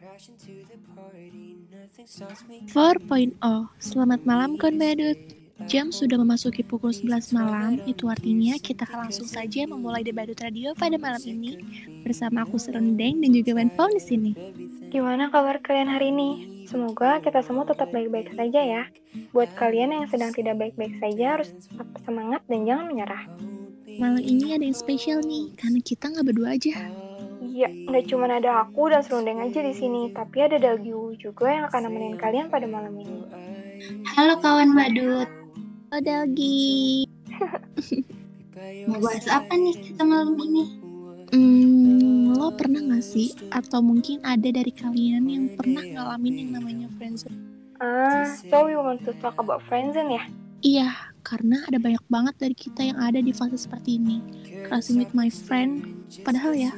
4.0 Selamat malam Kon Badut Jam sudah memasuki pukul 11 malam, itu artinya kita akan langsung saja memulai debat radio pada malam ini bersama aku Serendeng dan juga Wenfong di sini. Gimana kabar kalian hari ini? Semoga kita semua tetap baik-baik saja ya. Buat kalian yang sedang tidak baik-baik saja harus tetap semangat dan jangan menyerah. Malam ini ada yang spesial nih, karena kita nggak berdua aja. Iya, nggak cuma ada aku dan Serundeng aja di sini, tapi ada Dalgiu juga yang akan nemenin kalian pada malam ini. Halo kawan badut, Halo Dalgi. mau bahas apa nih kita malam ini? Hmm, lo pernah gak sih? Atau mungkin ada dari kalian yang pernah ngalamin yang namanya friendzone? Ah, so we want to talk about friendzone ya? Iya, karena ada banyak banget dari kita yang ada di fase seperti ini. Crossing with my friend. Padahal ya,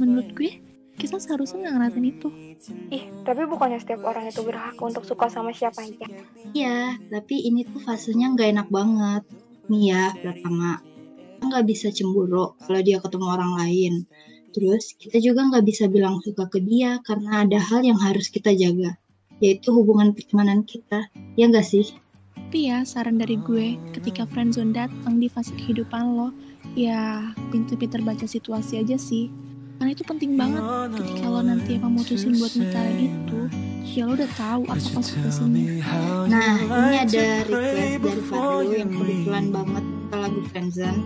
menurut gue, kita seharusnya nggak ngerasain itu. Ih, tapi bukannya setiap orang itu berhak untuk suka sama siapa aja. Iya, tapi ini tuh fasenya nggak enak banget. Nih ya, pertama, kita nggak bisa cemburu kalau dia ketemu orang lain. Terus, kita juga nggak bisa bilang suka ke dia karena ada hal yang harus kita jaga, yaitu hubungan pertemanan kita. Ya nggak sih? Tapi ya, saran dari gue, ketika friendzone datang di fase kehidupan lo, ya pintu-pintu terbaca situasi aja sih. Karena itu penting banget ketika lo nanti emang mutusin buat nikah gitu, ya lo udah tahu apa konsekuensinya. Nah, ini ada request dari Fadlu yang kebetulan banget ke lagu Friendzone.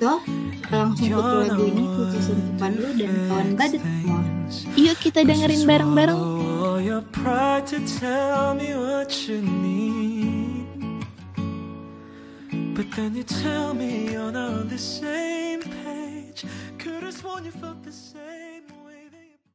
So, kita langsung ke lagu ini khusus untuk Fadlu dan kawan badut semua. Yuk kita dengerin bareng-bareng. Oh, your pride to tell me what you need. But then you tell me you're not on the same page. Could've sworn you felt the same.